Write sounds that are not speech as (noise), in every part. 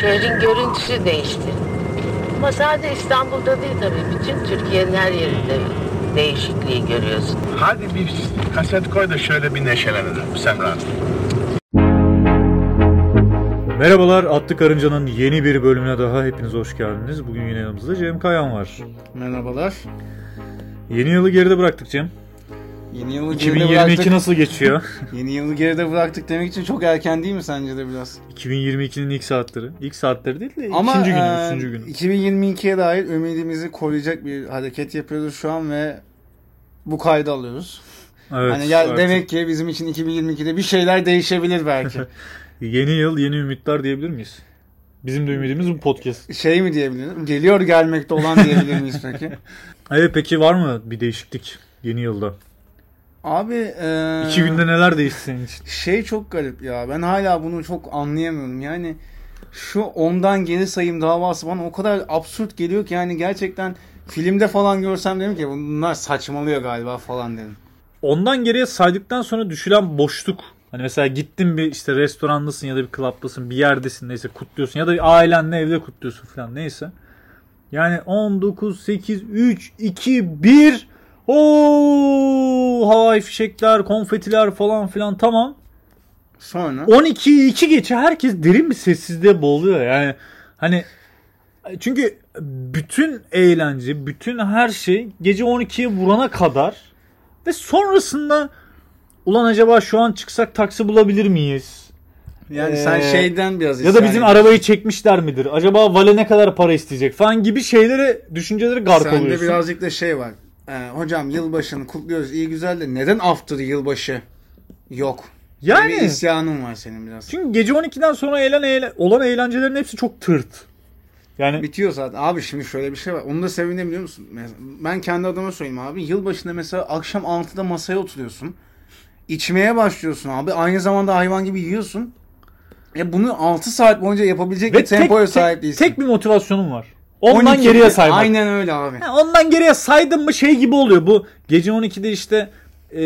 Şehrin görüntüsü değişti. Ama sadece İstanbul'da değil tabii. Bütün Türkiye'nin her yerinde değişikliği görüyorsun. Hadi bir kaset koy da şöyle bir neşelenelim Semra. Merhabalar Atlı Karınca'nın yeni bir bölümüne daha hepiniz hoş geldiniz. Bugün yine yanımızda Cem Kayan var. Merhabalar. Yeni yılı geride bıraktık Cem. Yeni yılı geride 2022 bıraktık. nasıl geçiyor? (laughs) Yeni yılı geride bıraktık demek için çok erken değil mi sence de biraz? 2022'nin ilk saatleri. İlk saatleri değil de Ama ikinci günü, e, üçüncü günü. 2022'ye dair ümidimizi koruyacak bir hareket yapıyoruz şu an ve bu kaydı alıyoruz. Evet, hani artık demek ki bizim için 2022'de bir şeyler değişebilir belki. (laughs) Yeni yıl, yeni ümitler diyebilir miyiz? Bizim de ümidimiz bu podcast. şey mi diyebilirim? Geliyor gelmekte olan diyebilir miyiz peki? (laughs) Evet peki var mı bir değişiklik yeni yılda? Abi e, İki günde neler değişti senin için? şey çok garip ya. Ben hala bunu çok anlayamıyorum. Yani şu ondan geri sayım davası bana o kadar absürt geliyor ki yani gerçekten filmde falan görsem dedim ki bunlar saçmalıyor galiba falan dedim. Ondan geriye saydıktan sonra düşülen boşluk. Hani mesela gittin bir işte restorandasın ya da bir klaptasın bir yerdesin neyse kutluyorsun ya da ailenle evde kutluyorsun falan neyse. Yani 19, 8, 3, 2, 1 o havai fişekler, konfetiler falan filan tamam. Sonra 12 2 geçe herkes derin bir sessizliğe boğuluyor yani. Hani çünkü bütün eğlence, bütün her şey gece 12'ye vurana kadar ve sonrasında ulan acaba şu an çıksak taksi bulabilir miyiz? yani sen Ee, şeyden biraz Ya da bizim ediyorsun. arabayı çekmişler midir? Acaba vale ne kadar para isteyecek falan gibi şeylere, düşünceleri gark Sende oluyorsun. birazcık da şey var. Ee, hocam yılbaşını kutluyoruz iyi güzel de neden after yılbaşı yok? Yani Bir isyanın var senin biraz. çünkü gece 12'den sonra eğlen, eğlen, olan eğlencelerin hepsi çok tırt. Yani Bitiyor zaten. Abi şimdi şöyle bir şey var. Onu da sevindim biliyor musun? Ben kendi adıma söyleyeyim abi. Yılbaşında mesela akşam 6'da masaya oturuyorsun. İçmeye başlıyorsun abi. Aynı zamanda hayvan gibi yiyorsun. E bunu 6 saat boyunca yapabilecek ve bir tempoya tek, sahip değilsin. tek bir motivasyonum var. Ondan 12 geriye saymak. Aynen öyle abi. Ha, Ondan geriye saydın mı şey gibi oluyor. Bu gece 12'de işte e,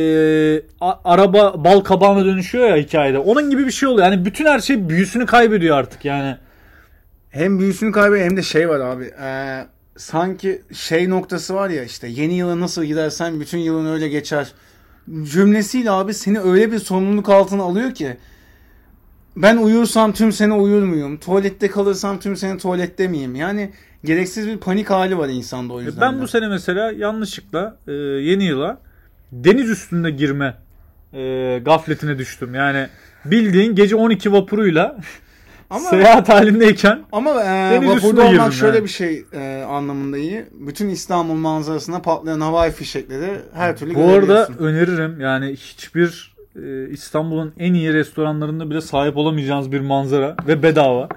a- araba bal kabağına dönüşüyor ya hikayede. Onun gibi bir şey oluyor. Yani bütün her şey büyüsünü kaybediyor artık yani. Hem büyüsünü kaybediyor hem de şey var abi. Ee, sanki şey noktası var ya işte yeni yıla nasıl gidersen bütün yılın öyle geçer. Cümlesiyle abi seni öyle bir sorumluluk altına alıyor ki ben uyursam tüm sene uyur muyum? Tuvalette kalırsam tüm sene tuvalette miyim? Yani gereksiz bir panik hali var insanda o yüzden. Ben de. bu sene mesela yanlışlıkla e, yeni yıla deniz üstünde girme e, gafletine düştüm. Yani bildiğin gece 12 vapuruyla ama (laughs) seyahat halindeyken ama e, vapurda olmak girdim şöyle yani. bir şey e, anlamında iyi. Bütün İstanbul manzarasına patlayan havai fişekleri her türlü bu arada öneririm yani hiçbir e, İstanbul'un en iyi restoranlarında bile sahip olamayacağınız bir manzara ve bedava.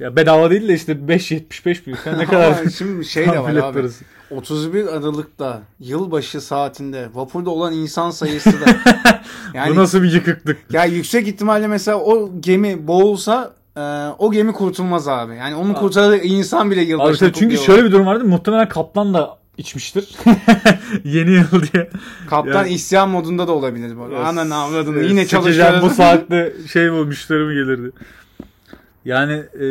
Ya bedava değil de işte 5.75 büyük. Ne kadar (laughs) şimdi şey de var abi. parası. 31 Aralık'ta yılbaşı saatinde vapurda olan insan sayısı da (laughs) yani Bu nasıl bir yıkıklık? ya yüksek ihtimalle mesela o gemi boğulsa e, o gemi kurtulmaz abi. Yani onu kurtaracak insan bile Abi yılbaşını işte çünkü kutluyor. şöyle bir durum vardı. Muhtemelen kaplan da içmiştir. (laughs) Yeni yıl diye. Kaptan Yani- isyan modunda da olabilir bu. Ananı avradını Evet, yine çalışıyoruz. bu saatte şey bu müşteri mi gelirdi? Yani e,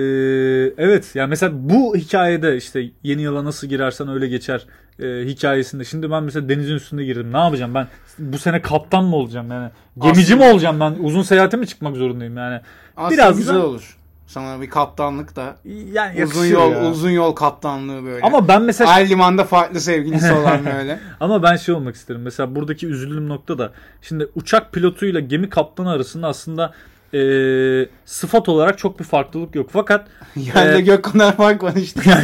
evet yani mesela bu hikayede işte yeni yıla nasıl girersen öyle geçer e, hikayesinde. Şimdi ben mesela denizin üstünde girdim. Ne yapacağım ben? Bu sene kaptan mı olacağım yani? Gemici mi olacağım ben? Uzun seyahate mi çıkmak zorundayım yani? Aslında Biraz güzel da- olur. Sana bir kaptanlık da. Yani Uzun yol ya. uzun yol kaptanlığı böyle. Ama ben mesela Ay limanda farklı sevgilisi olan (laughs) böyle. Ama ben şey olmak isterim. Mesela buradaki üzüldüğüm nokta da şimdi uçak pilotuyla gemi kaptanı arasında aslında e, sıfat olarak çok bir farklılık yok. Fakat Yerde Ee, gök kadar fark var işte. yani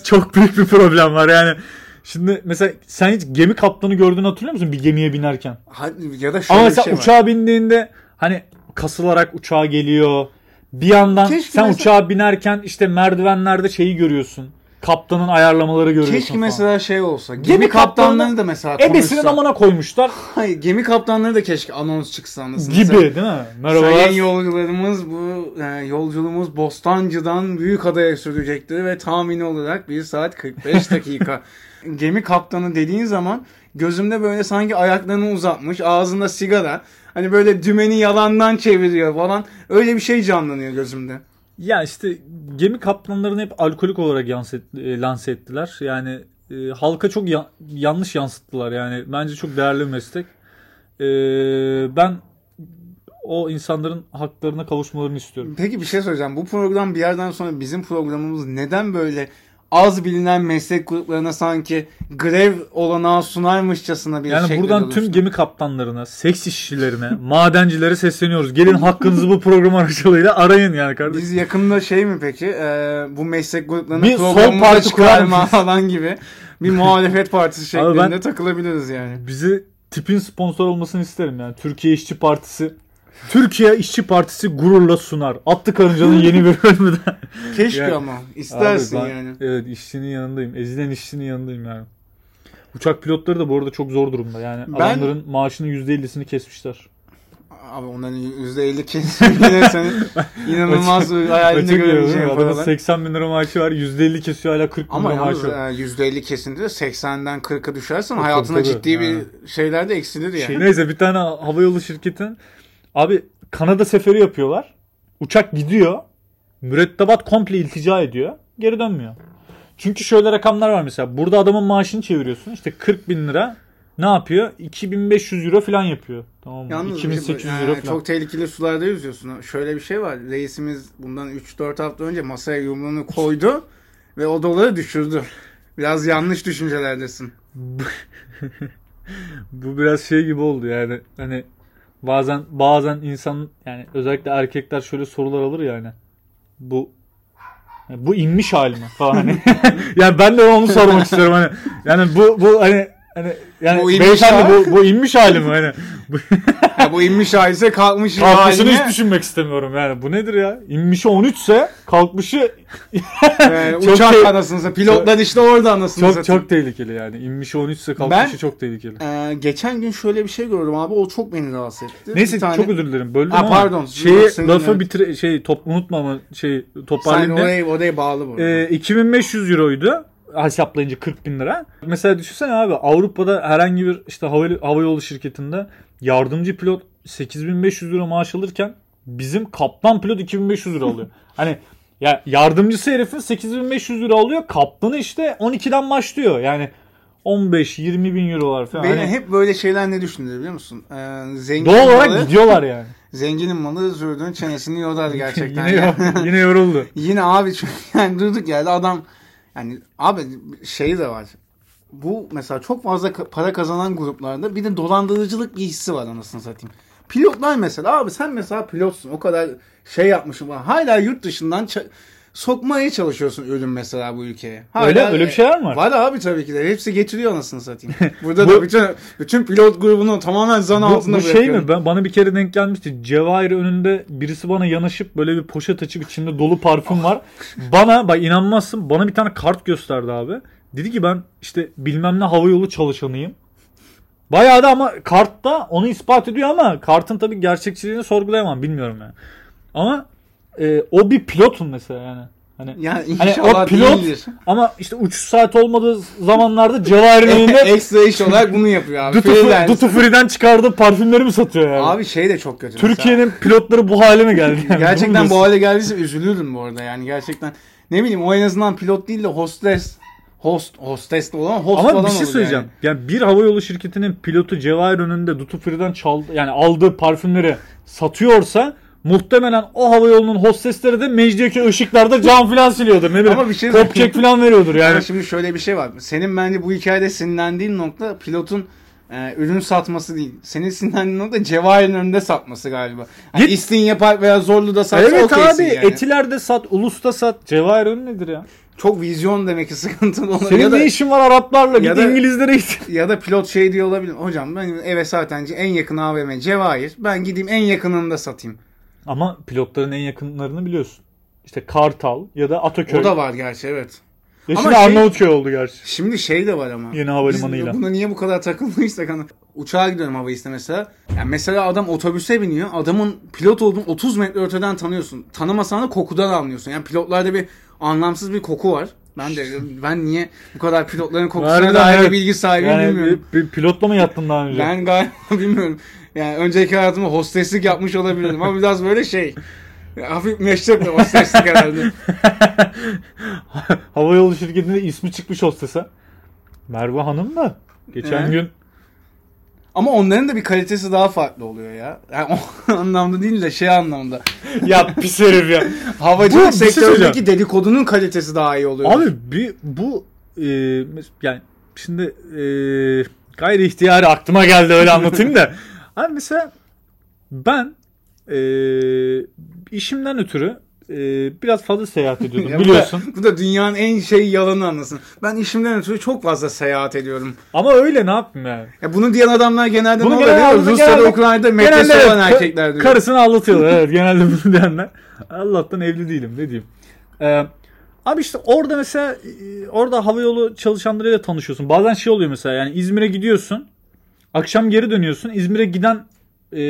(laughs) çok büyük bir problem var yani. Şimdi mesela sen hiç gemi kaptanı gördüğünü hatırlıyor musun bir gemiye binerken? Hadi, ya da şöyle Ama mesela şey var. uçağa bindiğinde hani kasılarak uçağa geliyor. Bir yandan Keşke sen mesela- uçağa binerken işte merdivenlerde şeyi görüyorsun. Kaptanın ayarlamaları görüyorsun Keşke falan. mesela şey olsa. Gemi, Gemi kaptanlarını da mesela Ebesinin amına koymuşlar (laughs) Hayır, gemi kaptanları da keşke anons çıksa anlasın. gibi değil mi? Merhabalar. Sayın yolcularımız bu e, yolculuğumuz Bostancı'dan Büyükada'ya sürecektir ve tahmini olarak 1 saat 45 dakika. (laughs) gemi kaptanı dediğin zaman gözümde böyle sanki ayaklarını uzatmış ağzında sigara hani böyle dümeni yalandan çeviriyor falan öyle bir şey canlanıyor gözümde. Ya işte gemi kaptanlarını hep alkolik olarak yanset, e, lanse ettiler. Yani e, halka çok ya- yanlış yansıttılar. Yani bence çok değerli bir meslek. E, ben o insanların haklarına kavuşmalarını istiyorum. Peki bir şey söyleyeceğim. Bu program bir yerden sonra bizim programımız neden böyle az bilinen meslek gruplarına sanki grev olanağı sunarmışçasına bir Yani şekilde buradan oluştu? tüm gemi kaptanlarına, seks işçilerine, madencilere sesleniyoruz. Gelin hakkınızı bu program aracılığıyla arayın yani kardeşim. Biz yakında şey mi peki e, bu meslek gruplarını Bir sol programımıza parti kurar çıkarma (laughs) falan gibi bir (laughs) muhalefet partisi şeklinde ben- takılabiliriz yani. Bizi tipin sponsor olmasını isterim yani. Türkiye İşçi Partisi Türkiye İşçi Partisi gururla sunar. Attı Karınca'nın yeni bir bölümü de. Keşke Yani- ama istersin Abi ben- yani. Evet işçinin yanındayım. Ezilen işçinin yanındayım yani. Uçak pilotları da bu arada çok zor durumda. Yani Ben- adamların maaşının %50'sini kesmişler. Abi onların %50 kesin yine senin inanılmaz bir hayalinde görebileceğin Adamın paralar. 80 bin lira maaşı var. %50 kesiyor hala 40 bin Ama lira maaşı var. e, %50 kesinti de 80'den 40'a düşersen hayatına ciddi bir Yani. şeyler de eksilir yani. Şey, neyse bir tane havayolu şirketin abi Kanada seferi yapıyorlar. Uçak gidiyor. Mürettebat komple iltica ediyor. Geri dönmüyor. Çünkü şöyle rakamlar var mesela. Burada adamın maaşını çeviriyorsun. İşte 40 bin lira ne yapıyor? 2500 euro falan yapıyor. Tamam mı? Yalnız 2800 yani euro falan. çok tehlikeli sularda yüzüyorsun. Şöyle bir şey var. Reisimiz bundan 3-4 hafta önce masaya yumruğunu koydu (laughs) ve o doları düşürdü. Biraz yanlış düşüncelerdesin. (laughs) Bu biraz şey gibi oldu yani. Hani bazen bazen insan yani özellikle erkekler şöyle sorular alır yani. Bu yani bu inmiş hali mi falan hani. (laughs) (laughs) yani ben de onu sormak istiyorum hani. Yani bu bu hani hani yani Bu inmiş beyefendi hali. bu, bu inmiş hali mi hani? Bu, (laughs) Ya bu inmiş halise kalkmış kalkmışını haline hiç düşünmek istemiyorum yani. Bu nedir ya? İnmişi 13 ise kalkmışı e, Çok uçak te- anasını satayım. Pilotlar işte orada anasını çok satayım. çok tehlikeli yani. İnmişi 13 ise kalkmışı Ben- çok tehlikeli. Ee, geçen gün şöyle bir şey gördüm abi. O çok beni rahatsız etti. Neyse Bir tane- çok özür dilerim böldüm Ha, ama pardon. şeyi lafı evet. bitir şey top unutma ama şey Sen toparlayayım. da. oraya, oraya bağlı bu. Ee, 2500 euroydu hesaplayınca 40 bin lira. Mesela düşünsene abi Avrupa'da herhangi bir işte hava, havayolu şirketinde yardımcı pilot 8500 lira maaş alırken bizim kaptan pilot 2500 lira alıyor. (laughs) hani ya yardımcısı herifin 8500 lira alıyor. Kaptanı işte 12'den başlıyor. Yani 15-20 bin eurolar falan. Beni Hani hep böyle şeyler ne düşündürüyor biliyor musun? Ee, zengin doğal olarak malı, gidiyorlar yani. (laughs) zenginin malı zürdün çenesini yodar (laughs) gerçekten. yine, yine yoruldu. Yine abi çünkü yani durduk yerde adam yani abi şey de var. Bu mesela çok fazla para kazanan gruplarda bir de dolandırıcılık bir hissi var anasını satayım. Pilotlar mesela abi sen mesela pilotsun o kadar şey yapmışım var. Hala yurt dışından sokmaya çalışıyorsun ürün mesela bu ülkeye. Hala, Öyle- öyle bir şeyler mi var? Var abi tabii ki de. Hepsi getiriyor anasını satayım. (laughs) Burada Bu- da bütün bütün pilot grubunu tamamen zan Bu, altında bu şey mi? Ben, bana bir kere denk gelmişti. Cevahir önünde birisi bana yanaşıp böyle bir poşet açıp içinde dolu parfüm var. (laughs) bana bak inanmazsın bana bir tane kart gösterdi abi. Dedi ki ben işte bilmem ne havayolu çalışanıyım. Bayağı da ama kartta onu ispat ediyor ama kartın tabii gerçekçiliğini sorgulayamam bilmiyorum yani. Ama e, o bir pilotun mesela yani. Hani Yani Hani o pilot değildir. ama işte uçuş saat olmadığı zamanlarda Cevahir'in (laughs) Ekstra iş olarak bunu yapıyor abi. Freelance. Duty Free'den çıkardığı parfümleri mi satıyor yani? Abi şey de çok kötü. Türkiye'nin pilotları bu hale mi geldi? Yani? Gerçekten bu hale geldiyse üzülürdüm bu arada yani gerçekten. Ne bileyim o en azından pilot değil de hostes. Host, hostes de olan host Ama falan bir şey söyleyeceğim. Yani. bir havayolu şirketinin pilotu Cevahir önünde Duty Free'den çaldı yani aldığı parfümleri satıyorsa muhtemelen o havayolunun hostesleri de Mecidiyeköy ışıklarda cam filan siliyordur. Ne bileyim. Ama bir şey Top check filan veriyordur Yani. Ama şimdi şöyle bir şey var. Senin bence bu hikayede sinirlendiğin nokta pilotun e, ürün satması değil. Senin sinirlendiğin nokta Cevahir'in önünde satması galiba. Git- İstinye Park veya Zorlu'da satsa Evet okeysin abi yani. Etiler'de sat, Ulus'ta sat. Cevahir ön nedir ya? Çok vizyon demek ki sıkıntılı olur. Senin ya da, ne işin var Araplarla? Git İngilizlere git. (laughs) ya da pilot şey diyor olabilir. Hocam ben eve zaten en yakın AVM Cevahir. Ben gideyim en yakınında satayım. Ama pilotların en yakınlarını biliyorsun. İşte Kartal ya da Ataköy. O da var gerçi evet. Ya Ama şimdi şey- Arnavutköy oldu gerçi. Şimdi şey de var ama. Yeni havalimanıyla. Biz buna niye bu kadar takıldıysak hani uçağa gidiyorum hava iste mesela. Yani mesela adam otobüse biniyor. Adamın pilot olduğunu 30 metre öteden tanıyorsun. Tanımasan da kokudan anlıyorsun. Yani pilotlarda bir anlamsız bir koku var. Ben de ben niye bu kadar pilotların kokusuna dair evet. bilgi sahibi Yani bilmiyorum. bir, bir pilotla mı yattın daha önce? Ben galiba (laughs) bilmiyorum. Yani önceki hayatımda hosteslik yapmış olabilirim ama biraz böyle şey. Hafif meşrep bir hosteslik herhalde. (laughs) Havayolu şirketinde ismi çıkmış hostese. Merve Hanım da geçen Ee? gün Ama onların da bir kalitesi daha farklı oluyor ya. Yani o (laughs) anlamda değil de şey anlamda. (laughs) ya pis herif ya. Havacılık Bu- şey sektöründeki söyleyeceğim. dedikodunun kalitesi daha iyi oluyor. Abi bir bu e, yani şimdi e, gayri ihtiyari aklıma geldi öyle anlatayım da. (laughs) Abi mesela ben e, işimden ötürü e, biraz fazla seyahat ediyordum (laughs) Ya bu da- biliyorsun. Bu da, dünyanın en şey yalanı anlasın. Ben işimden ötürü çok fazla seyahat ediyorum. Ama öyle ne yapayım yani? Ya bunu diyen adamlar genelde Bunu ne oluyor? genelde-? Rusya'da, genelde- Ukrayna'da Genelde metresi evet, olan erkekler diyor. Karısını aldatıyorlar (laughs) evet genelde bunu diyenler. Allah'tan evli değilim ne diyeyim. Ee, abi işte orada mesela e, orada havayolu çalışanlarıyla tanışıyorsun. Bazen şey oluyor mesela yani İzmir'e gidiyorsun. Akşam geri dönüyorsun. İzmir'e giden e,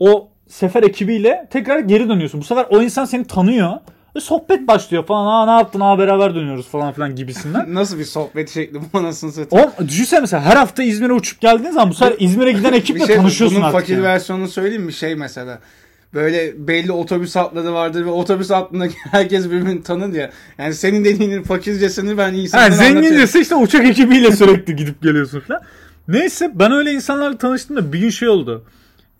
o sefer ekibiyle tekrar geri dönüyorsun. Bu sefer o insan seni tanıyor. Ve sohbet başlıyor falan. Aa ne yaptın? Aa beraber dönüyoruz falan filan gibisinden. (laughs) Nasıl bir sohbet şekli bu anasını satayım. O düşünsene mesela her hafta İzmir'e uçup geldiğin zaman bu sefer İzmir'e giden (laughs) ekiple Bir şey, tanışıyorsun bunun artık. fakir yani. versiyonunu söyleyeyim mi? Şey mesela. Böyle belli otobüs hatları vardır ve otobüs hattındaki (laughs) herkes birbirini tanır ya. Yani senin dediğinin fakircesini ben insanlara anlatıyorum. zengincesi işte uçak ekibiyle sürekli gidip geliyorsun falan. Neyse ben öyle insanlarla tanıştım da bir gün şey oldu.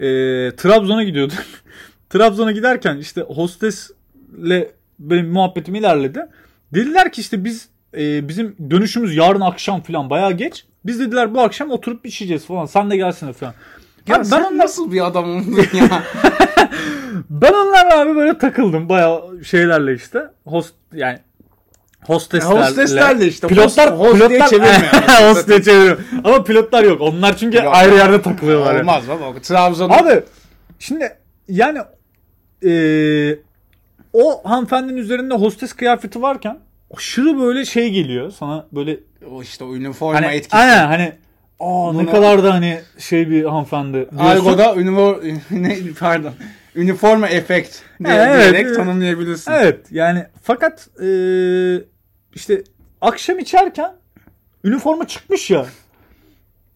Ee, Trabzon'a gidiyordum. (laughs) Trabzon'a giderken işte hostesle benim muhabbetim ilerledi. Dediler ki işte biz e, bizim dönüşümüz yarın akşam falan bayağı geç. Biz dediler bu akşam oturup içeceğiz falan. Sen de gelsene falan. Ya Abi ben sen onlar, nasıl bir adam oldun ya? (laughs) ben onlarla abi böyle takıldım bayağı şeylerle işte. Host yani hosteslerle. Hosteslerle işte. Pilotlar, Host- host diye pilotlar, çevirme yani. host diye çeviriyorum. Ama pilotlar yok. Onlar çünkü Yok. ayrı yerde takılıyorlar. yani. Olmaz baba. Trabzon'da Abi şimdi yani eee, o hanımefendinin üzerinde hostes kıyafeti varken aşırı böyle şey geliyor sana böyle o işte o üniforma hani etkisi. aynen hani aa ne kadar da hani şey bir hanımefendi. Argo'da ünifor (laughs) ne pardon. Üniforma efekt diye, Evet, diyerek evet. tanımlayabilirsin. Evet yani fakat eee, işte akşam içerken üniforma çıkmış ya.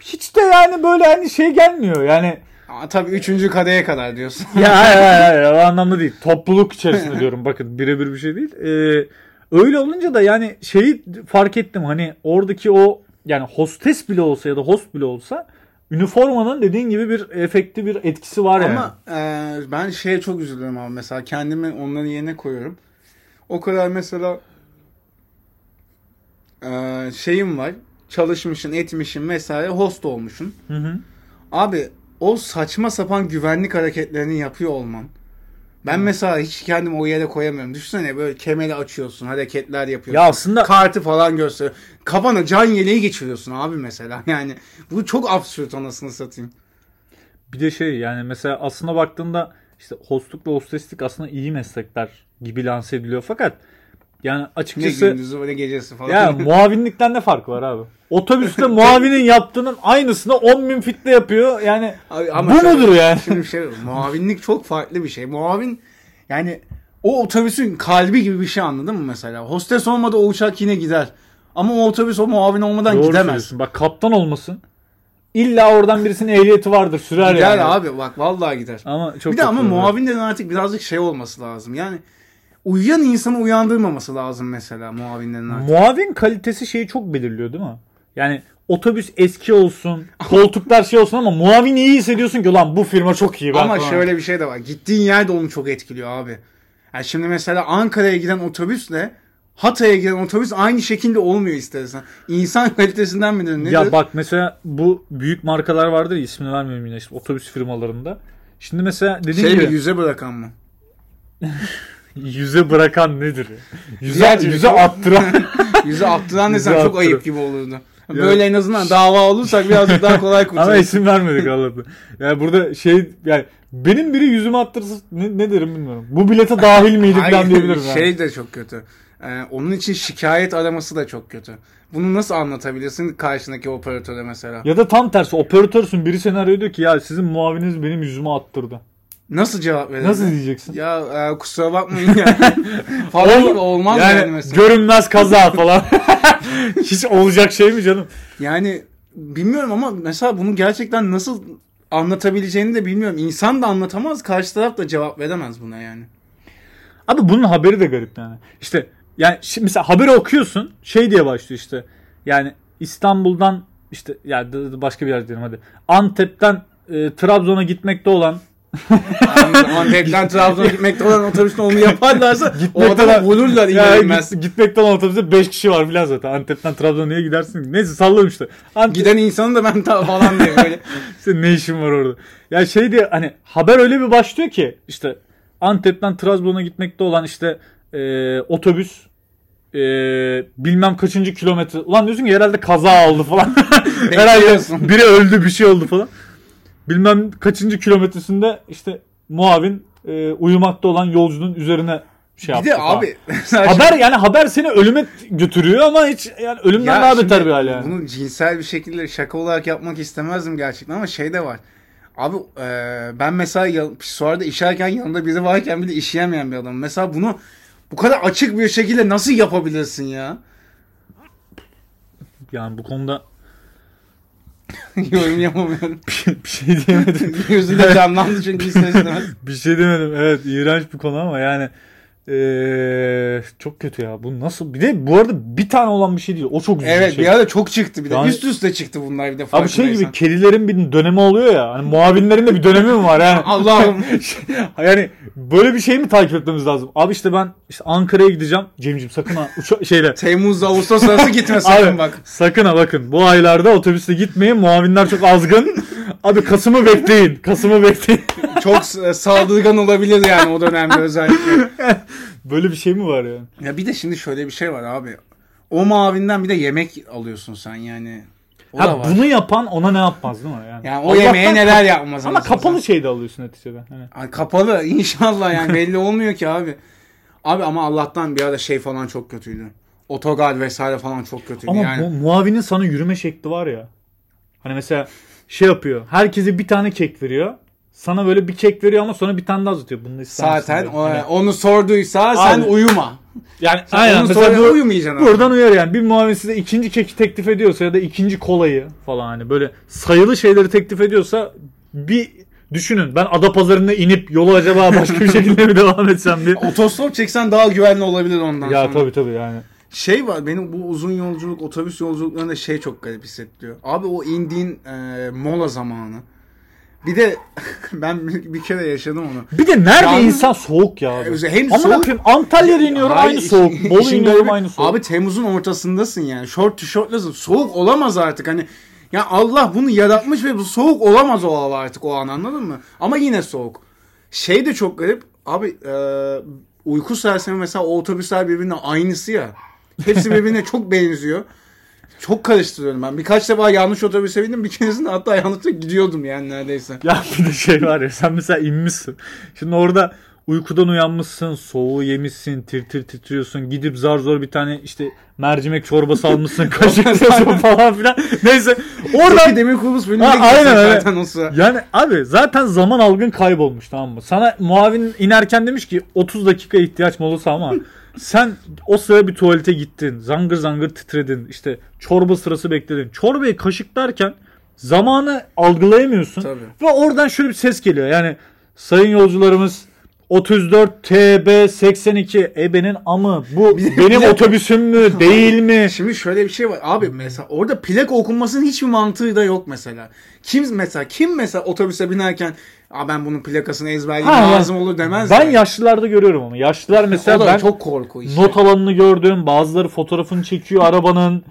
Hiç de yani böyle hani şey gelmiyor yani. Ama tabii üçüncü kadeye kadar diyorsun. ya hayır hayır hayır o anlamda değil. Topluluk içerisinde (laughs) diyorum bakın birebir bir şey değil. Ee, öyle olunca da yani şeyi fark ettim hani oradaki o yani hostes bile olsa ya da host bile olsa üniformanın dediğin gibi bir efekti bir etkisi var yani. Ama e, ben şeye çok üzülüyorum abi mesela kendimi onların yerine koyuyorum. O kadar mesela e, şeyim var. Çalışmışın, etmişin vesaire host olmuşsun. Hı hı. Abi o saçma sapan güvenlik hareketlerini yapıyor olman. Ben mesela hiç kendimi o yere koyamıyorum. Düşünsene böyle kemeri açıyorsun, hareketler yapıyorsun. Ya aslında kartı falan gösteriyor. Kafana can yeleği geçiriyorsun abi mesela. (laughs) Yani bu çok absürt anasını satayım. bir de şey yani mesela aslına baktığında işte hostluk ve hosteslik aslında iyi meslekler gibi lanse ediliyor fakat yani Ne açıkçası gündüzü ne gecesi falan. Ya (laughs) muavinlikten ne farkı var abi? Otobüste (laughs) muavinin yaptığının aynısını 10 bin fitle yapıyor. Yani Abi bu şöyle- mudur yani? Şimdi şey muavinlik çok farklı bir şey. Muavin yani o otobüsün kalbi gibi bir şey anladın mı mesela? Hostes olmadı o uçak yine gider. Ama o otobüs o muavin olmadan Doğru gidemez. Bak kaptan olmasın. İlla oradan birisinin ehliyeti vardır sürer Gider yani. abi bak vallahi gider. Ama çok bir de ama kötü. muavinlerin artık birazcık şey olması lazım. Yani uyuyan insanı uyandırmaması lazım mesela muavinlerin artık. Muavin kalitesi şeyi çok belirliyor değil mi? Yani otobüs eski olsun, (laughs) koltuklar şey olsun ama muavin iyi hissediyorsun ki ulan bu firma çok iyi. ben Ama falan. şöyle bir şey de var. Gittiğin yer de onu çok etkiliyor abi. Yani şimdi mesela Ankara'ya giden otobüsle Hatay'a giden otobüs aynı şekilde olmuyor istersen. İnsan (laughs) kalitesinden midir nedir? Ya bak mesela bu büyük markalar vardır ya ismini vermiyorum yine işte otobüs firmalarında. Şimdi mesela dediğim şey gibi mi yüze bırakan mı? (laughs) yüze bırakan nedir? Yüze, Diğer (laughs) yüze attıran. Yüze attıran desen çok attıran. ayıp gibi olurdu. Böyle en azından dava olursak birazcık daha kolay Ama kurtuluruz. isim vermedik Allah'tan. Yani burada şey yani benim biri yüzüme attırsa ne, ne derim bilmiyorum. Bu bilete dahil miydi falan Hayır, diyebilirim yani. Şey de çok kötü. Ee, onun için şikayet araması da çok kötü. Bunu nasıl anlatabilirsin karşındaki operatöre mesela? Ya da tam tersi operatörsün biri seni arıyor diyor ki ya sizin muavininiz benim yüzüme attırdı. Nasıl cevap verirsin? Nasıl diyeceksin? Ya e, kusura bakmayın ya. (laughs) falan gibi olmaz yani, yani mesela. görünmez kaza falan. (laughs) Hiç olacak şey mi canım? yani bilmiyorum ama mesela bunu gerçekten nasıl anlatabileceğini de bilmiyorum. İnsan da anlatamaz, karşı taraf da cevap veremez buna yani. Abi bunun haberi de garip yani. İşte yani şimdi mesela haberi okuyorsun şey diye başlıyor işte. Yani İstanbul'dan işte ya d- başka bir yer diyelim hadi. Antep'ten e, Trabzon'a gitmekte olan Antep'ten Trabzon'a gitmekte olan otobüste onu yaparlarsa o Gitmekte adama olan- vururlar Ya inanılmaz. git- gitmekte olan otobüste 5 kişi var filan zaten. Antep'ten Trabzon'a niye gidersin? Neyse salladım işte. Antep, Giden insanı da ben ta falan diye böyle. (laughs) Senin ne işin var orada? Ya şey diye hani haber öyle bir başlıyor ki işte Antep'ten Trabzon'a gitmekte olan işte e, otobüs e, bilmem kaçıncı kilometre. Ulan diyorsun ki herhalde kaza oldu falan. (laughs) herhalde biri öldü bir şey oldu falan. Bilmem kaçıncı kilometresinde işte muavin e, uyumakta olan yolcunun üzerine şey Bir yaptı de falan. abi (laughs) Haber yani haber seni ölüme götürüyor ama hiç yani ölümden Ya daha beter bir hal yani. Bunu cinsel bir şekilde şaka olarak yapmak istemezdim gerçekten ama şey de var. Abi e, ben mesela ya, pisuarda işerken yanında biri varken bile işeyemeyen bir adamım. Mesela bunu bu kadar açık bir şekilde nasıl yapabilirsin ya? Yani bu konuda (laughs) Yorum yapamıyorum. bir şey diyemedim. (laughs) Gözünde canlandı çünkü ister (laughs) istemez. bir şey demedim. Evet iğrenç bir konu ama yani eee, çok kötü ya. Bu nasıl? Bir de bu arada bir tane olan bir şey değil. O çok üzücü Evet şey. bir ara çok çıktı bir de. Yani- Üst üste çıktı bunlar bir de Abi şey gibi kedilerin bir dönemi oluyor ya. Hani muavinlerin de bir dönemi mi var yani? (laughs) Allah'ım. (laughs) yani böyle bir şey mi takip etmemiz lazım? Abi işte ben işte Ankara'ya gideceğim. Cemciğim sakın ha uça- (laughs) şeyle Temmuz'da Ağustos arası gitme sakın Abi, bak. Sakın ha bakın. Bu aylarda otobüste gitmeyin. Muavinler çok azgın. Abi Kasım'ı bekleyin. Kasım'ı bekleyin. Çok saldırgan olabilir yani o dönemde özellikle. Böyle bir şey mi var ya? Ya bir de şimdi şöyle bir şey var abi. O mavinden bir de yemek alıyorsun sen yani. O da Ha, var. bunu yapan ona ne yapmaz değil mi? Yani, Yani o Allah'tan yemeğe neler yapmaz. Ama kapalı satayım. şeyde alıyorsun neticede. Hani. Ay, kapalı (laughs) inşallah yani belli olmuyor ki abi. Abi ama Allah'tan bir ara şey falan çok kötüydü. Otogar vesaire falan çok kötüydü Ama yani. bu muavinin sana yürüme şekli var ya. Hani mesela şey yapıyor. Herkese bir tane kek veriyor. Sana böyle bir kek veriyor ama sonra bir tane daha uzatıyor. Bunu Zaten o- Hani- onu sorduysa sen Abi. uyuma. yani Sen aynen onu mesela bu- uyumayacaksın buradan uyar yani. Bir muavin size ikinci keki teklif ediyorsa ya da ikinci kolayı falan hani böyle sayılı şeyleri teklif ediyorsa bir düşünün. Ben Adapazarı'na inip yolu acaba başka bir şekilde mi devam etsem diye. (laughs) Otostop çeksen daha güvenli olabilir ondan Ya sonra. tabii tabii yani. Şey var benim bu uzun yolculuk otobüs yolculuklarında şey çok garip hissettiriyor. Abi o indiğin e, mola zamanı. Bir de (laughs) ben bir, kere yaşadım onu. Bir de nerede Yani- insan soğuk ya abi. Hem Ama soğuk- koyayım Antalya'da iniyorum Hayır, aynı soğuk. Bolu iniyorum aynı soğuk. Abi Temmuz'un ortasındasın yani. Short tişörtlesin. Soğuk olamaz artık hani. Ya Allah bunu yaratmış ve bu soğuk olamaz o hava artık o an anladın mı? Ama yine soğuk. Şey de çok garip. Abi e, uyku sersemi mesela o otobüsler birbirine aynısı ya. Hepsi birbirine çok benziyor. Çok karıştırıyorum ben. Birkaç defa yanlış otobüse bindim. Bir keresinde hatta yanlışlıkla gidiyordum yani neredeyse. Ya bir de şey var ya sen mesela inmişsin. Şimdi orada uykudan uyanmışsın, soğuğu yemişsin, tir tir titriyorsun. Gidip zar zor bir tane işte mercimek çorbası almışsın, (laughs) kaşıklıyorsun falan filan. Neyse oradan filminde Ha, gidiyorsun aynen öyle. zaten o sıra. yani abi zaten zaman algın kaybolmuş tamam mı? Sana muavin inerken demiş ki 30 dakika ihtiyaç molası ama (laughs) sen o sıra bir tuvalete gittin. Zangır zangır titredin. işte çorba sırası bekledin. Çorbayı kaşıklarken zamanı algılayamıyorsun. Tabii. Ve oradan şöyle bir ses geliyor. Yani sayın yolcularımız 34 TB 82 ebenin amı bu benim otobüsüm mü değil mi? Şimdi şöyle bir şey var. Abi mesela orada plak okunmasının hiçbir mantığı da yok mesela. Kim mesela kim mesela otobüse binerken Aa ben bunun plakasını ezberleyeyim Ha, lazım olur demez. Ben yani. yaşlılarda görüyorum ama. Yaşlılar mesela ben çok korku işte. not alanını gördüm. Bazıları fotoğrafını çekiyor arabanın.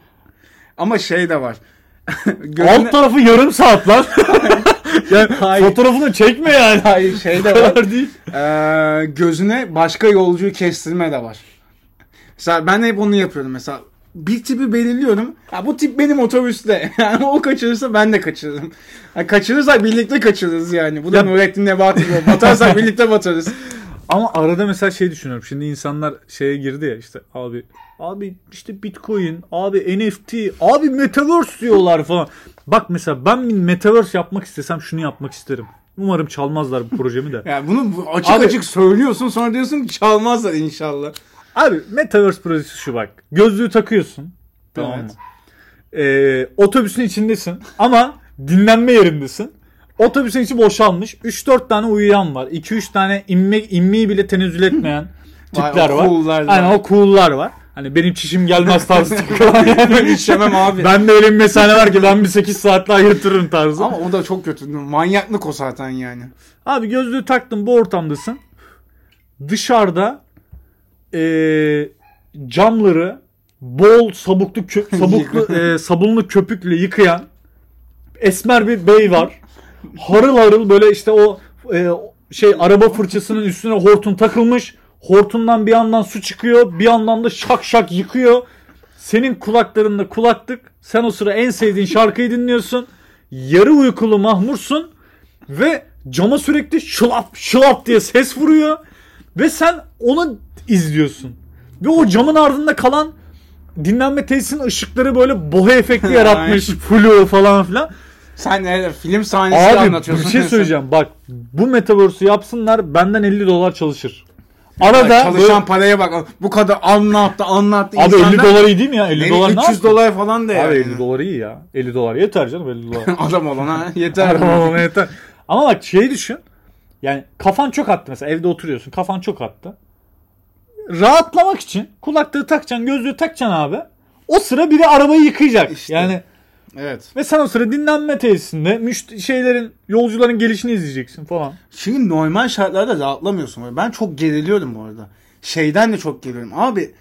Ama şey de var. (laughs) Gözüne... Alt tarafı yarım saat lan. (laughs) yani (laughs) Hayır. fotoğrafını çekme yani. Hayır şey de var. değil. Ee, gözüne başka yolcuyu kestirme de var. Mesela ben hep onu yapıyorum mesela. Bir tipi belirliyorum. Ha, bu tip benim otobüste. (laughs) Yani o kaçırırsa ben de kaçırırım. Ha, kaçırırsak birlikte kaçırırız yani. Bu da Ya- Nurettin Nebati gibi. Batarsak (laughs) birlikte batarız. Ama arada mesela şey düşünüyorum. Şimdi insanlar şeye girdi ya işte abi abi işte Bitcoin, abi NFT, abi Metaverse diyorlar falan. Bak mesela ben bir Metaverse yapmak istesem şunu yapmak isterim. Umarım çalmazlar bu projemi de. (laughs) Yani bunu bu- açık Abi- açık söylüyorsun sonra diyorsun ki çalmazlar inşallah. Abi Metaverse projesi şu bak. Gözlüğü takıyorsun. Tamam Evet. mı? Ee, otobüsün içindesin ama dinlenme yerindesin. Otobüsün içi boşalmış. 3-4 tane uyuyan var. 2-3 tane inme, inmeyi bile tenezzül etmeyen (laughs) Vay, tipler o var. cool'lar. Aynen o cool'lar var. Hani benim çişim gelmez tarzı (laughs) takılan yani. İşemem abi. Ben de öyle bir mesane var ki ben bir 8 saat daha yatırırım tarzı. Ama o da çok kötü. Manyaklık o zaten yani. Abi gözlüğü taktın bu ortamdasın. Dışarıda eee, camları bol (laughs) sabuklu kö- sabuklu eee, sabunlu köpükle yıkayan esmer bir bey var. Harıl harıl böyle işte o eee, şey araba fırçasının üstüne hortum takılmış. Hortumdan bir yandan su çıkıyor, bir yandan da şak şak yıkıyor. Senin kulaklarında kulaklık. Sen o sıra en sevdiğin şarkıyı dinliyorsun. Yarı uykulu mahmursun ve cama sürekli şılap şılap diye ses vuruyor ve sen onu izliyorsun. Ve o camın ardında kalan dinlenme tesisinin ışıkları böyle bohe efekti (laughs) yaratmış. flu falan filan. Sen ne film sahnesi Abi bir anlatıyorsun. şey sen. söyleyeceğim. Bak bu metaverse'ü yapsınlar benden 50 dolar çalışır. Arada çalışan böyle- paraya bak. Bu kadar anlattı anlattı. Abi 50 İnsanlar- dolar iyi değil mi ya? 50 Ne, dolar ne 300 yaptın? dolar falan da Abi yani. 50 dolar iyi ya. 50 dolar yeter canım 50 dolar. (laughs) Adam olana yeter. Araba olmaya yeter. (laughs) Ama bak şeyi düşün. Yani kafan çok attı mesela evde oturuyorsun kafan çok attı. Rahatlamak için kulaklığı takacaksın gözlüğü takacaksın abi. O sıra biri arabayı yıkayacak. İşte. Yani Evet. ve sen o sıra dinlenme tesisinde müşt şeylerin yolcuların gelişini izleyeceksin falan. Şimdi normal şartlarda rahatlamıyorsun. Ben çok geriliyorum bu arada. Şeyden de çok geriliyorum. Abi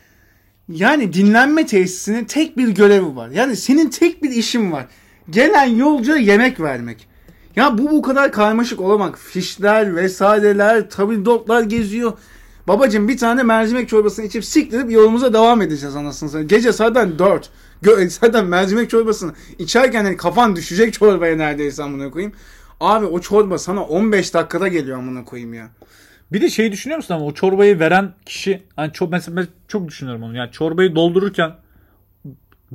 yani dinlenme tesisinin tek bir görevi var. Yani senin tek bir işin var. Gelen yolcuya yemek vermek. Ya bu bu kadar karmaşık olamak. Fişler vesaireler, tabildotlar geziyor. Babacım bir tane mercimek çorbasını içip siktirip yolumuza devam edeceğiz anasını satayım. Gece zaten 4. Gö- (laughs) zaten mercimek çorbasını içerken hani kafan düşecek çorbaya neredeyse amına koyayım. Abi o çorba sana 15 dakikada geliyor amına koyayım ya. Bir de şeyi düşünüyor musun ama o çorbayı veren kişi hani çok mesela ben çok düşünüyorum onu. Yani çorbayı doldururken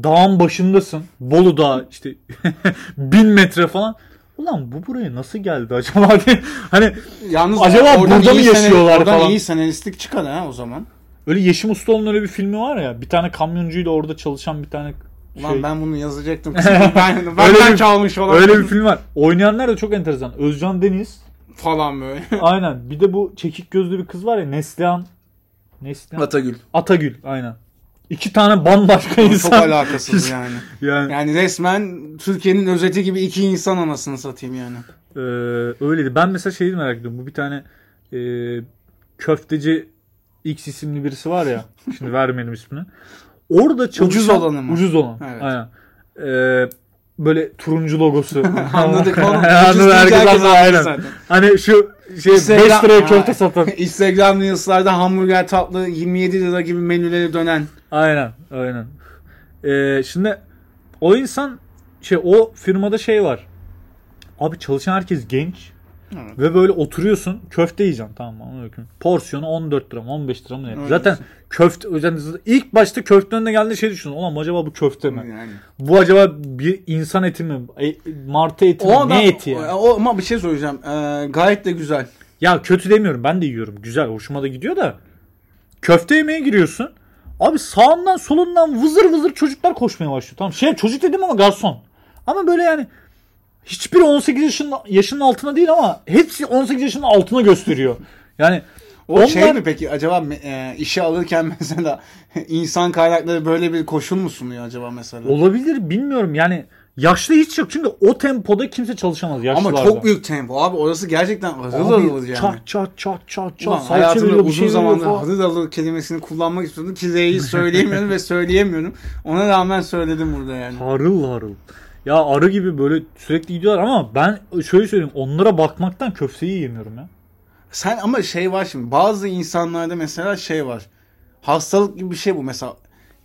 dağın başındasın. Bolu Dağı işte (laughs) bin metre falan. Ulan bu buraya nasıl geldi acaba diye. (laughs) Hani Yalnız Acaba burada mı yaşıyorlar oradan falan? iyi senaristlik çıkar ha o zaman. Öyle Yeşim Ustaoğlu'nun öyle bir filmi var ya. Bir tane kamyoncuyla orada çalışan bir tane Ulan şey. ben bunu yazacaktım. (laughs) ben benden Öyle bir- çalmış olan Öyle bir film var. Oynayanlar da çok enteresan. Özcan Deniz. falan böyle. (laughs) Aynen. Bir de bu çekik gözlü bir kız var ya Neslihan. Neslihan. Atagül. Atagül. Aynen. İki tane bambaşka Çok insan. alakasız (laughs) yani. Yani Yani resmen Türkiye'nin özeti gibi iki insan anasını satayım yani. Ee, öyleydi. Ben mesela şeyi merak ediyorum. Bu bir tane e, köfteci X isimli birisi var ya. (laughs) Şimdi vermeyelim ismini. Orada çalışan, Ucuz olanı mı? Ucuz olan. Evet. Aynen. Ee, böyle turuncu logosu. (laughs) Anladık oğlum. (laughs) Ucuz Anladı deyince herkes anladı. Aynen. zaten. Hani şu şey 5 Instagram- liraya köfte satan. Instagram Reels'larda hamburger tatlı 27 lira gibi menüleri dönen. Aynen. Aynen. Ee, şimdi o insan şey o firmada şey var. Abi çalışan herkes genç. Evet. Ve böyle oturuyorsun köfte yiyeceksin tamam mı? Koyayım. Porsiyonu 14 lira mı 15 lira mı ne? Öyle Zaten köfte yani ilk başta köfte önüne geldiğinde şey düşündüm. Ulan acaba bu köfte mi? Yani. Bu acaba bir insan eti mi? E, martı eti mi? O adam, ne eti ya? o, ama bir şey söyleyeceğim. Ee, gayet de güzel. Ya kötü demiyorum. Ben de yiyorum. Güzel. Hoşuma da gidiyor da. Köfte yemeye giriyorsun. Abi sağından solundan vızır vızır çocuklar koşmaya başlıyor. Tamam şey çocuk dedim ama garson. Ama böyle yani hiçbir 18 yaşının, yaşının altına değil ama hepsi 18 yaşının altına gösteriyor. Yani (laughs) O onlar şey mi peki acaba e, işe alırken (laughs) mesela insan kaynakları böyle bir koşul mu sunuyor acaba mesela? olabilir bilmiyorum. Yani yaşlı hiç yok. Çünkü o tempoda kimse çalışamaz yaşlılarda. Ama çok büyük tempo abi orası gerçekten hızlı hızlı yani. Çat çat çat çat çat. Ulan hayatımda uzun şey zamandır hızlı hızlı kelimesini kullanmak istiyordum ki Z'yi söyleyemiyorum ve (laughs) söyleyemiyorum. Ona rağmen söyledim burada yani. Harıl harıl. Ya arı gibi böyle sürekli gidiyorlar ama ben şöyle söyleyeyim onlara bakmaktan köfteyi yemiyorum ya. Sen ama şey var şimdi bazı insanlarda mesela şey var. Hastalık gibi bir şey bu mesela.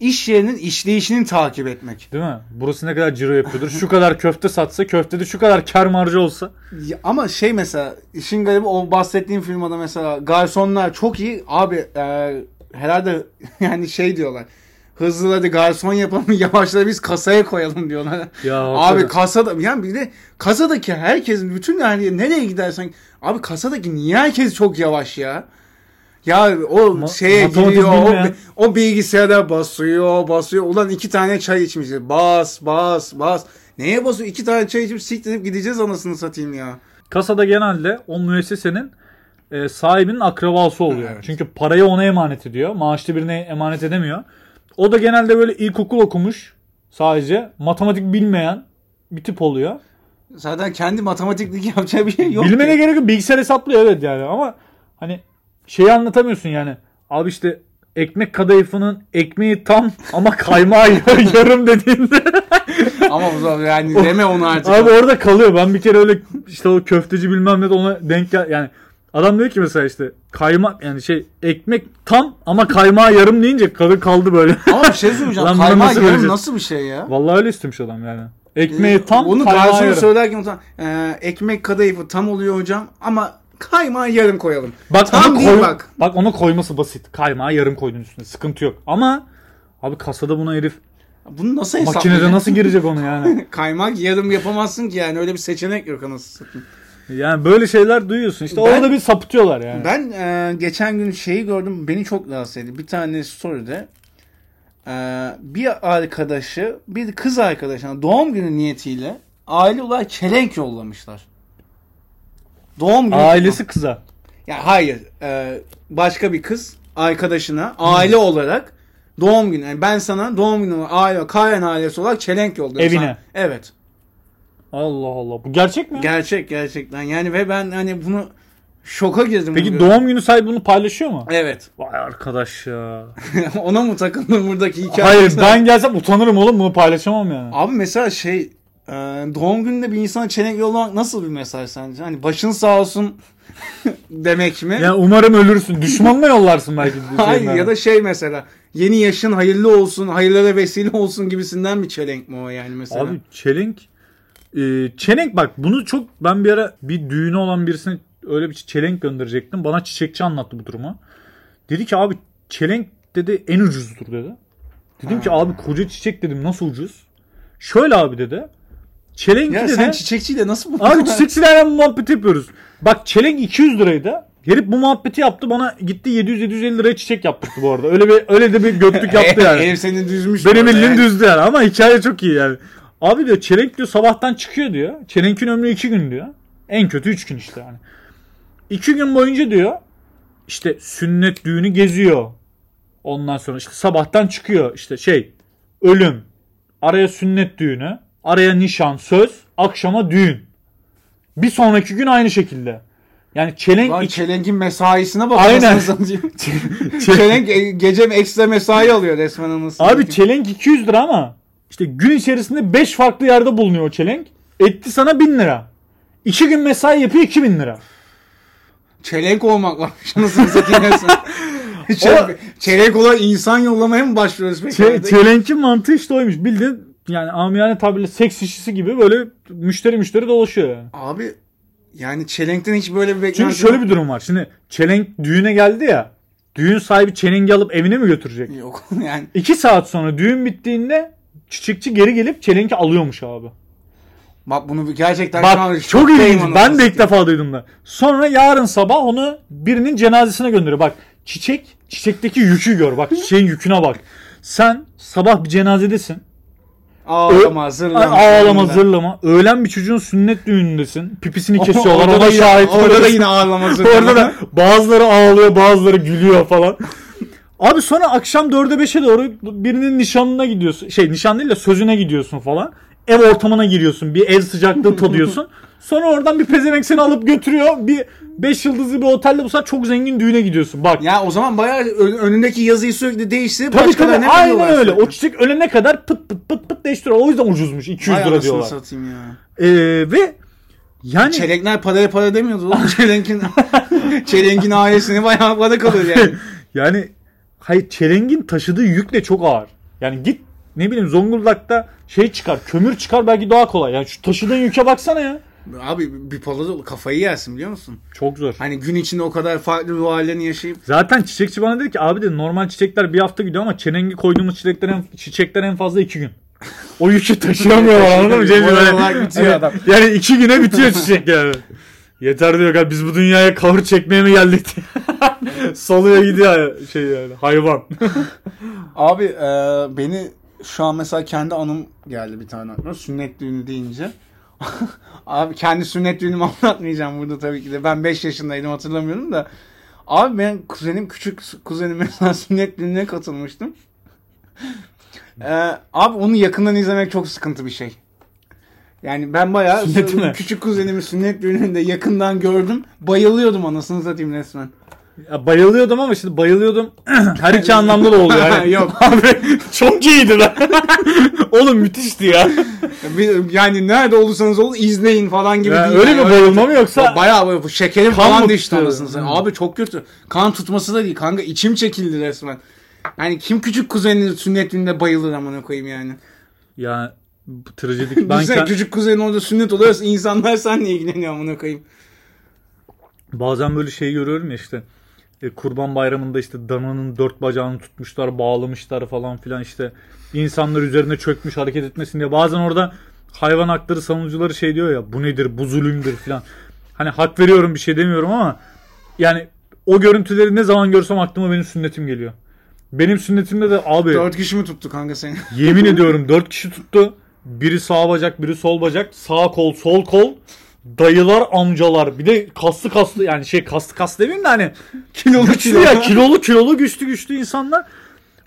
İş yerinin işleyişini takip etmek. Değil mi? Burası ne kadar ciro yapıyordur. Şu kadar köfte satsa köftede şu kadar kar marjı olsa. Ya ama şey mesela işin garibi o bahsettiğim firmada mesela garsonlar çok iyi. Abi e, herhalde (laughs) yani şey diyorlar. Hızlı hadi garson yapalım (laughs) yavaşla biz kasaya koyalım diyorlar. Ya Abi hakikaten. kasada yani bir de kasadaki herkesin bütün yani nereye gidersen abi kasadaki niye herkes çok yavaş ya? Ya o Ma- şeye giriyor o, bilmeyen. o bilgisayara basıyor basıyor. Ulan iki tane çay içmişiz. Bas bas bas. Neye basıyor? İki tane çay içip siktirip gideceğiz anasını satayım ya. Kasada genelde o müessesenin e, sahibinin akrabası oluyor. Evet. Çünkü parayı ona emanet ediyor. Maaşlı birine emanet edemiyor. O da genelde böyle ilkokul okumuş sadece. Matematik bilmeyen bir tip oluyor. Zaten kendi matematiklik yapacağı bir şey yok. Bilmene gerek yok. Bilgisayar hesaplıyor evet yani ama hani şeyi anlatamıyorsun yani. Abi işte ekmek kadayıfının ekmeği tam ama kaymağı (laughs) yarım dediğinde. (laughs) Ama o zaman yani deme onu artık. Abi orada kalıyor. Ben bir kere öyle işte o köfteci bilmem ne de ona denk gel yani adam diyor ki mesela işte kaymak yani şey ekmek tam ama kaymağı yarım deyince kadın kaldı böyle. Ama bir şey söyleyeceğim. Lan Kaymak nasıl yarım vereceğiz? nasıl bir şey ya? Vallahi öyle istemiş adam yani. Ekmeği tam Onu kaymağı garsona yarım. söylerken zaman, e, ekmek kadayıfı tam oluyor hocam ama kaymağı yarım koyalım. Bak Tam onu koy, bak. bak. onu koyması basit. Kaymağı yarım koydun üstüne. Sıkıntı yok. Ama abi kasada buna herif Bunu nasıl makinede hesaplayacağım? nasıl girecek onu yani? (laughs) Kaymak yarım yapamazsın ki yani öyle bir seçenek yok anasını satayım. Yani böyle şeyler duyuyorsun. İşte Ben- orada bir sapıtıyorlar yani. Ben e, geçen gün şeyi gördüm beni çok rahatsız etti. Bir tane story'de e, bir arkadaşı bir kız arkadaşına doğum günü niyetiyle aile olarak çelenk yollamışlar. Doğum günü Ailesi kıza. Ya hayır. e, başka bir kız arkadaşına aile olarak doğum günü. Yani ben sana doğum günü aile, Karen ailesi olarak çelenk yolladım. Evine. Sana- Evet. Allah Allah. Bu gerçek mi? Gerçek gerçekten. Yani ve ben hani bunu şoka girdim. Peki bunu doğum günü sahibi bunu paylaşıyor mu? Evet. Vay arkadaş ya. (laughs) Ona mı takıldın buradaki hikaye? Hayır ben gelsem utanırım oğlum bunu paylaşamam yani. Abi mesela şey e, doğum gününde bir insana çelenk yollamak nasıl bir mesaj sence? Hani başın sağ olsun (laughs) demek mi? Yani umarım ölürsün. Düşmanına yollarsın belki. (laughs) Hayır ya da şey mesela yeni yaşın hayırlı olsun, hayırlara vesile olsun gibisinden bir çelenk mi o yani mesela? Abi çelenk e, çelenk bak bunu çok ben bir ara bir düğünü olan birisine öyle bir çelenk gönderecektim. Bana çiçekçi anlattı bu durumu. Dedi ki abi çelenk dedi en ucuzdur dedi. Dedim ki abi koca çiçek dedim nasıl ucuz? Şöyle abi dedi. Çelenk ya dedi. sen çiçekçiyle nasıl bu? Abi (laughs) çiçekçilerle muhabbet yapıyoruz. Bak çelenk 200 liraydı. Herif bu muhabbeti yaptı bana gitti 700-750 liraya çiçek yaptırdı bu arada. Öyle bir öyle de bir götlük (laughs) yaptı yani. Ev seni düzmüş. Benim bildiğim yani. düzdü yani ama hikaye çok iyi yani. Abi diyor çelenk diyor sabahtan çıkıyor diyor. Çelenkin ömrü 2 gün diyor. En kötü 3 gün işte yani. 2 gün boyunca diyor işte sünnet düğünü geziyor. Ondan sonra işte sabahtan çıkıyor işte şey ölüm. Araya sünnet düğünü. Araya nişan söz. Akşama düğün. Bir sonraki gün aynı şekilde. Yani çelenk Lan iki- çelenkin mesaisine bak. Aynen. (laughs) Çelenk e, gece ekstra mesai alıyor resmen anasını. Abi çelenk 200 lira ama işte gün içerisinde 5 farklı yerde bulunuyor o çelenk. Etti sana 1000 lira. 2 gün mesai yapıyor 2000 lira. çelenk olmak varmış anasını satayım resmen. (laughs) Çelenk, olan insan yollamaya mı başlıyoruz peki? Çe- çelenkin mantığı işte oymuş. Bildiğin yani amiyane tabirle seks işçisi gibi böyle müşteri müşteri dolaşıyor yani. Abi yani çelenkten hiç böyle bir beklenti Çünkü şöyle bir durum var. Şimdi çelenk düğüne geldi ya. Düğün sahibi çelengi alıp evine mi götürecek? yok yani. 2 saat sonra düğün bittiğinde çiçekçi geri gelip çelenki alıyormuş abi. Bak bunu gerçekten şu an Bak çok ilginç. Ben de ilk defa duydum da. Sonra yarın sabah onu birinin cenazesine gönderiyor. Bak çiçek, çiçekteki yükü gör. Bak çiçeğin yüküne bak. Sen sabah bir cenazedesin. Ağlama zırlama. Ağlama zırlama. Öğlen bir çocuğun sünnet düğünündesin. Pipisini (laughs) kesiyorlar. Orada Ona da şahit Orada da yine ağlama (laughs) zırlama. Orada da bazıları ağlıyor bazıları gülüyor falan. Abi sonra akşam 4'e 5'e doğru birinin nişanına gidiyorsun. Şey nişan değil de sözüne gidiyorsun falan. Ev ortamına giriyorsun. Bir ev sıcaklığı tadıyorsun. (laughs) Sonra oradan bir pezevenk seni alıp götürüyor. Bir 5 yıldızlı bir otelde bu sefer çok zengin düğüne gidiyorsun. Bak. Ya o zaman bayağı ön- önündeki yazıyı sürekli değiştirip tabii tabii başkalarına aynen öyle. sürekli. O çiçek ölene kadar pıt pıt pıt pıt değiştiriyor. O yüzden ucuzmuş. 200 Vay lira diyorlar. satayım ya. Ee, ve yani Çelenkler paraya para demiyordu. (laughs) Çelenkin, (laughs) çelenkin ailesine bayağı para kalıyor yani. yani hayır çelengin taşıdığı yük de çok ağır. Yani git ne bileyim Zonguldak'ta şey çıkar, kömür çıkar belki daha kolay. Yani şu taşıdığın yüke baksana ya. Abi bir palada kafayı yersin biliyor musun? Çok zor. Hani gün içinde o kadar farklı ruh hallerini yaşayıp Zaten çiçekçi bana dedi ki abi dedi normal çiçekler bir hafta gidiyor ama çelengi koyduğumuz çiçekler en, çiçekler en fazla iki gün. O yükü taşıyamıyorlar anladın mı? Cemil? Adam. Yani iki güne bitiyor çiçek yani. (laughs) Yeter diyor abi biz bu dünyaya kavur çekmeye mi geldik. (laughs) Salıyor gidiyor şey yani hayvan. (laughs) Abi e, beni şu an mesela kendi anım geldi bir tane aklıma. Sünnet düğünü deyince. (laughs) Abi kendi sünnet düğünümü anlatmayacağım burada tabii ki de. Ben 5 yaşındaydım hatırlamıyorum da. Abi ben kuzenim küçük kuzenim mesela sünnet düğününe katılmıştım. Ee, abi onu yakından izlemek çok sıkıntı bir şey. Yani ben bayağı (laughs) küçük kuzenimi sünnet düğününde yakından gördüm. Bayılıyordum anasını satayım resmen. Ya bayılıyordum ama şimdi bayılıyordum (clears throat) her iki anlamda da oluyor. Yani. (laughs) Yok. (laughs) Abi çok iyiydi lan. Oğlum müthişti ya. Yani nerede olursanız olun izleyin falan gibi Ya değil. öyle yani. bayılma mı yoksa? Bayağı böyle bu şekerim Kan falan düştü anasını satayım. Abi çok kötü. Kan tutması da değil kanka içim çekildi resmen. Yani kim küçük kuzeninin sünnet düğününde bayılır amına koyayım yani. Ya trajedik. (laughs) Ben kend- küçük kuzenin orada sünnet oluyorsa insanlar seninle ilgileniyor amına koyayım. bazen böyle şey görüyorum ya işte. e, Kurban bayramında işte dananın dört bacağını tutmuşlar, bağlamışlar falan filan işte. İnsanlar üzerine çökmüş hareket etmesin diye. Bazen orada hayvan hakları savunucuları şey diyor ya bu nedir bu zulümdür filan. Hani hak veriyorum bir şey demiyorum ama yani o görüntüleri ne zaman görsem aklıma benim sünnetim geliyor. Benim sünnetimde de abi Dört kişi mi tuttu kanka seni? Yemin (laughs) ediyorum dört kişi tuttu. Biri sağ bacak, biri sol bacak. Sağ kol, sol kol. Dayılar, amcalar. Bir de kaslı kaslı yani şey kaslı kaslı demeyeyim de hani (laughs) Kilolu güçlü ya kilolu kilolu güçlü güçlü insanlar.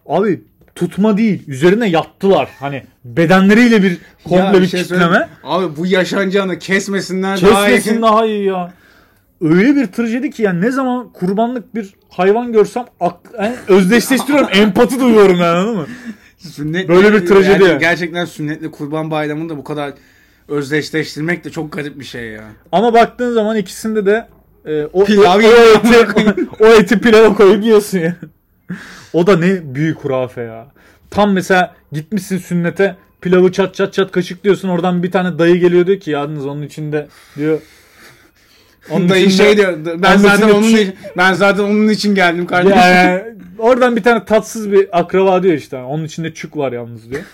Abi tutma değil. Üzerine yattılar. Hani bedenleriyle bir komple Ya bir, şey kitleme. Abi bu yaşanacağını kesmesinler daha iyi. Kesmesin daha iyi ya. Öyle bir trajedi ki yani ne zaman kurbanlık bir hayvan görsem ak- yani özdeşleştiriyorum. (laughs) empati duyuyorum yani anladın mı? Sünnet Böyle bir trajedi yani. Gerçekten sünnetle kurban bayramını da bu kadar özdeşleştirmek de çok garip bir şey ya. Ama baktığın zaman ikisinde de e, o, Pilav o, o eti, (laughs) o eti pilava koyup yiyorsun ya. (laughs) O da ne büyük hurafe ya. Tam mesela gitmişsin sünnete pilavı çat çat çat kaşıklıyorsun oradan bir tane dayı geliyor diyor ki yalnız onun içinde diyor. Onun Dayı içinde- şey diyor. Ben zaten onun için, ben zaten onun için geldim kardeşim. yani, oradan bir tane tatsız bir akraba diyor işte. Onun içinde çük var yalnız diyor. (laughs)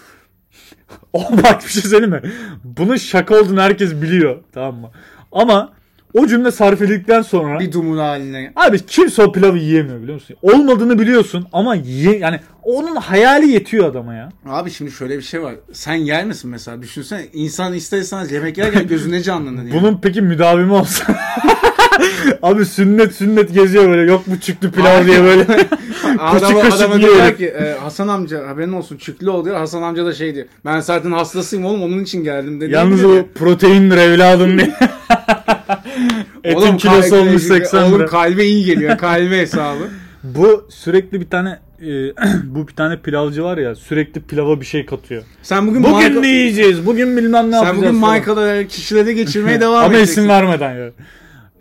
O bak bir şey söyleyeyim mi? Bunun şaka olduğunu herkes biliyor. Tamam mı? Ama o cümle sarf edildikten sonra bir dumur haline. Abi kimse o pilavı yiyemiyor biliyor musun? Olmadığını biliyorsun ama yiye, yani onun hayali yetiyor adama ya. Abi şimdi şöyle bir şey var. Sen yer misin mesela? Düşünsene insan ister istemez yemek yerken gözüne canlanır. Yani. Bunun peki müdavimi olsa. (laughs) Abi sünnet sünnet geziyor böyle yok bu çıktı pilav diye böyle. (laughs) Adama, kaşık adama yiyor diyorlar herif. ki e, Hasan amca haberin olsun çüklü ol diyor. Hasan amca da şey diyor. Ben zaten hastasıyım oğlum onun için geldim dedi. Yalnız o proteindir evladım diye. (laughs) Etin Oğlum kilosu kalbe- olmuş 80 Oğlum lira. kalbe iyi geliyor. Kalbe hesabı. (laughs) Bu sürekli bir tane e, (clears throat) bu bir tane pilavcı var ya sürekli pilava bir şey katıyor. Sen bugün, Bugün Michael, ne yiyeceğiz? Bugün bilmem ne sen yapacağız. bugün falan. Michael'ı kişilere geçirmeye (laughs) devam Ama edeceksin. isim vermeden ya.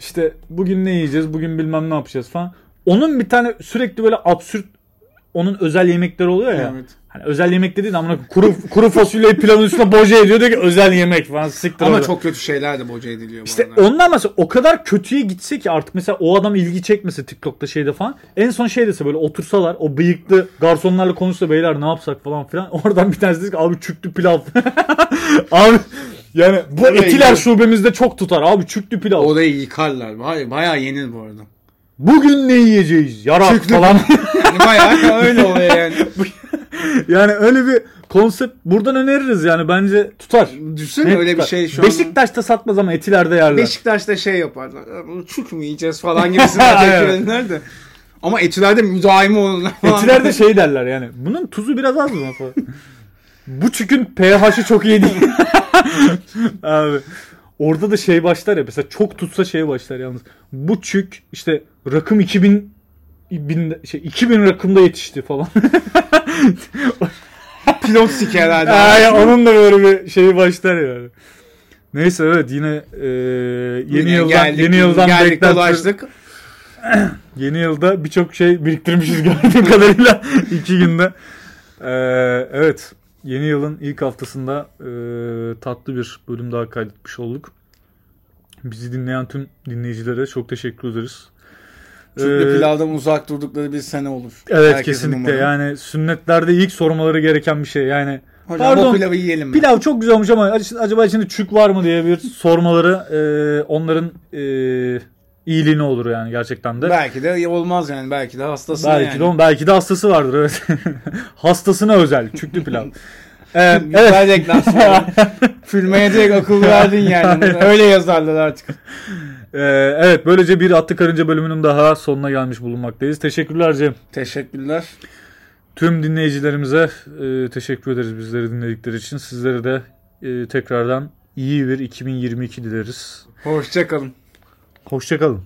İşte bugün ne yiyeceğiz, bugün bilmem ne yapacağız falan. Onun bir tane sürekli böyle absürt onun özel yemekleri oluyor ya. Evet. Hani özel yemek dediğin amına kuru kuru fasulyeyi pilavın üstüne boca ediyor diyor ki özel yemek falan siktir Ama orada. çok kötü şeyler de boca ediliyor bu İşte arada. ondan mesela o kadar kötüye gitse ki artık mesela o adam ilgi çekmese TikTok'ta şeyde falan. En son şey dese böyle otursalar o bıyıklı garsonlarla konuşsa beyler ne yapsak falan filan. (laughs) Oradan bir tanesi dese ki abi çüktü pilav. (laughs) abi yani bu Oraya etiler gidiyor. şubemizde çok tutar abi çüktü pilav. Orayı yıkarlar. Baya, bayağı yenir bu arada. Bugün ne yiyeceğiz? Yarak Çüktü. falan. (laughs) Yani bayağı öyle oluyor yani. (laughs) yani öyle bir konsept buradan öneririz yani bence tutar. Düşünsene öyle bir şey şu an. Beşiktaş'ta satmaz ama etilerde yerler. Beşiktaş'ta şey yaparlar. Bunu çük mü yiyeceğiz falan gibisinden (laughs) tepki de. Ama etilerde müdaimi olurlar. (laughs) Etilerde şey derler yani. Bunun tuzu biraz az mı falan. Bu çükün pH'i çok iyi değil. Abi. Orada da şey başlar ya mesela çok tutsa şey başlar yalnız. Bu çük işte rakım 2000 bin, şey 2000 rakımda yetişti falan. (laughs) pilot sikerlerdi. Ay, onun da böyle bir şeyi başlar yani. Neyse evet yine e, yeni Yine yıldan geldik, yeni yıldan geldik beklenti- dolaştık. (clears throat) Yeni yılda birçok şey biriktirmişiz gördüğüm (laughs) kadarıyla iki günde. Ee, evet yeni yılın ilk haftasında e, tatlı bir bölüm daha kaydetmiş olduk. Bizi dinleyen tüm dinleyicilere çok teşekkür ederiz. Çünkü Ee, pilavdan uzak durdukları bir sene olur. Evet Herkesin kesinlikle umarım. yani sünnetlerde ilk sormaları gereken bir şey yani Hocam Pardon, pilavı yiyelim mi? Pilav çok güzel olmuş ama acaba içinde çük var mı diye bir sormaları e, onların e, iyiliğine olur yani gerçekten de. Belki de olmaz yani. Belki de hastası Belki yani. de onun belki de hastası vardır evet. (laughs) Hastasına özel çüklü pilav. (laughs) Evet, Güzel reklam sloganı. Filmeye direkt akıl verdin yani. Öyle yazarlar artık. (laughs) Ee, evet böylece bir Atlı Karınca bölümünün daha sonuna gelmiş bulunmaktayız. Teşekkürler Cem. Teşekkürler. Tüm dinleyicilerimize e, teşekkür ederiz bizleri dinledikleri için. Sizlere de e, tekrardan iyi bir 2022 dileriz. Hoşçakalın. Hoşçakalın.